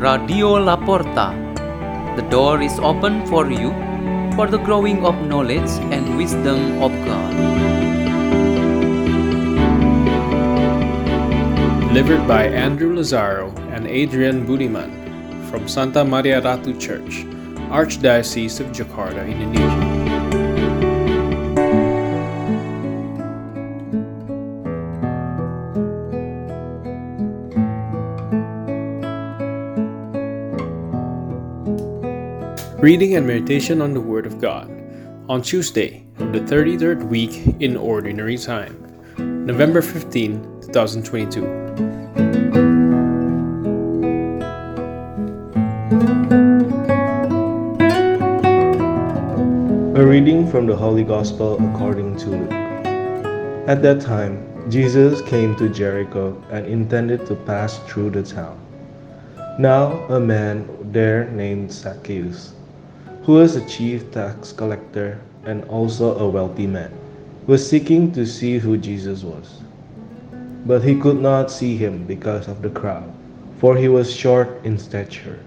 Radio La Porta. The door is open for you for the growing of knowledge and wisdom of God. Delivered by Andrew Lazaro and Adrian Budiman from Santa Maria Ratu Church, Archdiocese of Jakarta, Indonesia. Reading and Meditation on the Word of God on Tuesday of the 33rd week in Ordinary Time, November 15, 2022. A reading from the Holy Gospel according to Luke. At that time, Jesus came to Jericho and intended to pass through the town. Now, a man there named Zacchaeus who was a chief tax collector and also a wealthy man, was seeking to see who Jesus was. But he could not see him because of the crowd, for he was short in stature.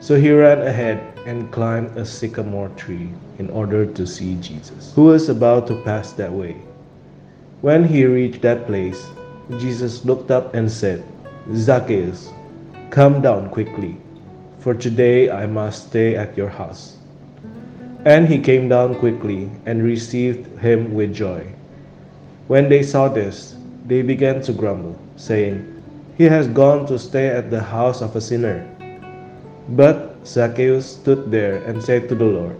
So he ran ahead and climbed a sycamore tree in order to see Jesus, who was about to pass that way. When he reached that place, Jesus looked up and said, Zacchaeus, come down quickly for today I must stay at your house. And he came down quickly and received him with joy. When they saw this, they began to grumble, saying, He has gone to stay at the house of a sinner. But Zacchaeus stood there and said to the Lord,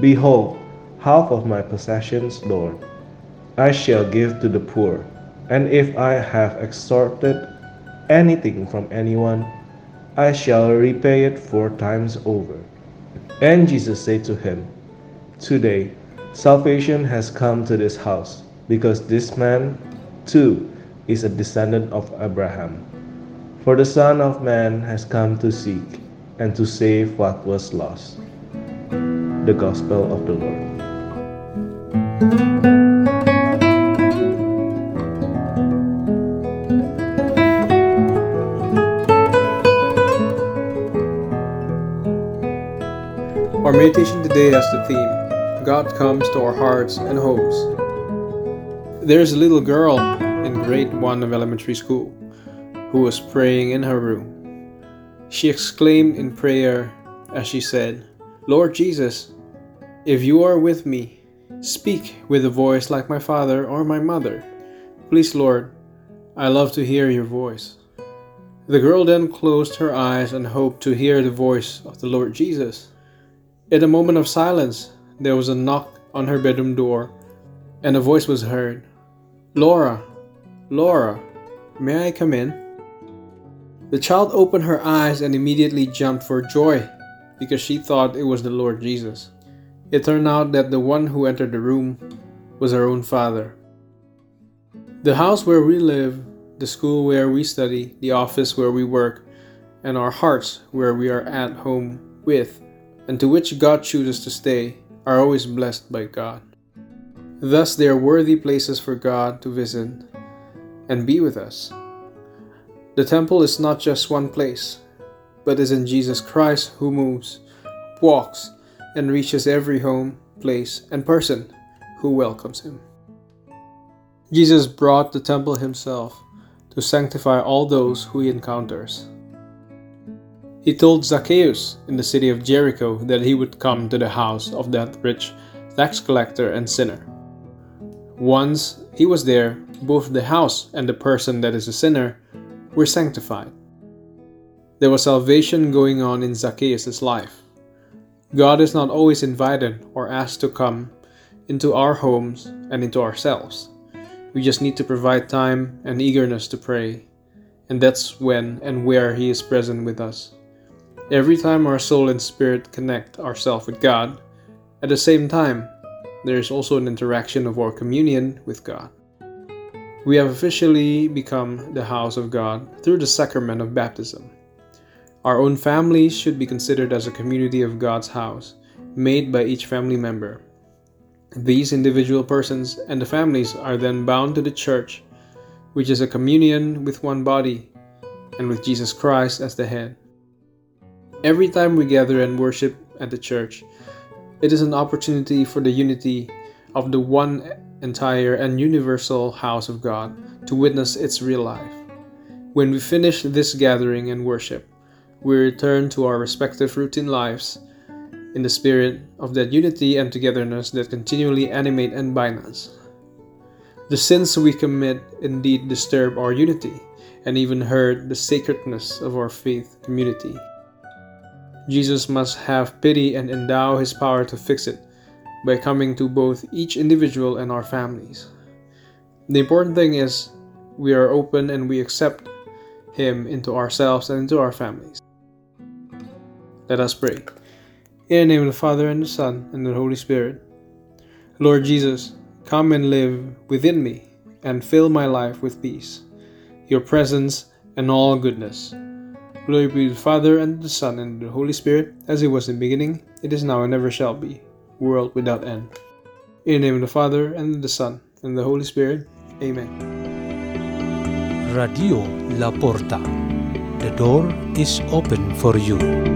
Behold, half of my possessions, Lord, I shall give to the poor, and if I have extorted anything from anyone, I shall repay it four times over. And Jesus said to him, Today salvation has come to this house, because this man too is a descendant of Abraham. For the Son of Man has come to seek and to save what was lost. The Gospel of the Lord. Our meditation today has the theme God comes to our hearts and homes. There is a little girl in grade 1 of elementary school who was praying in her room. She exclaimed in prayer as she said, Lord Jesus, if you are with me, speak with a voice like my father or my mother. Please, Lord, I love to hear your voice. The girl then closed her eyes and hoped to hear the voice of the Lord Jesus. In a moment of silence, there was a knock on her bedroom door, and a voice was heard Laura, Laura, may I come in? The child opened her eyes and immediately jumped for joy because she thought it was the Lord Jesus. It turned out that the one who entered the room was her own father. The house where we live, the school where we study, the office where we work, and our hearts where we are at home with and to which God chooses to stay, are always blessed by God. Thus, they are worthy places for God to visit and be with us. The temple is not just one place, but is in Jesus Christ who moves, walks, and reaches every home, place, and person who welcomes him. Jesus brought the temple himself to sanctify all those who he encounters. He told Zacchaeus in the city of Jericho that he would come to the house of that rich tax collector and sinner. Once he was there, both the house and the person that is a sinner were sanctified. There was salvation going on in Zacchaeus' life. God is not always invited or asked to come into our homes and into ourselves. We just need to provide time and eagerness to pray, and that's when and where He is present with us. Every time our soul and spirit connect ourselves with God, at the same time, there is also an interaction of our communion with God. We have officially become the house of God through the sacrament of baptism. Our own families should be considered as a community of God's house, made by each family member. These individual persons and the families are then bound to the church, which is a communion with one body and with Jesus Christ as the head. Every time we gather and worship at the church, it is an opportunity for the unity of the one entire and universal house of God to witness its real life. When we finish this gathering and worship, we return to our respective routine lives in the spirit of that unity and togetherness that continually animate and bind us. The sins we commit indeed disturb our unity and even hurt the sacredness of our faith community. Jesus must have pity and endow his power to fix it by coming to both each individual and our families. The important thing is we are open and we accept him into ourselves and into our families. Let us pray. In the name of the Father, and the Son, and the Holy Spirit. Lord Jesus, come and live within me and fill my life with peace, your presence, and all goodness. Glory be to the Father, and the Son, and the Holy Spirit, as it was in the beginning, it is now, and ever shall be, world without end. In the name of the Father, and the Son, and the Holy Spirit. Amen. Radio La Porta. The door is open for you.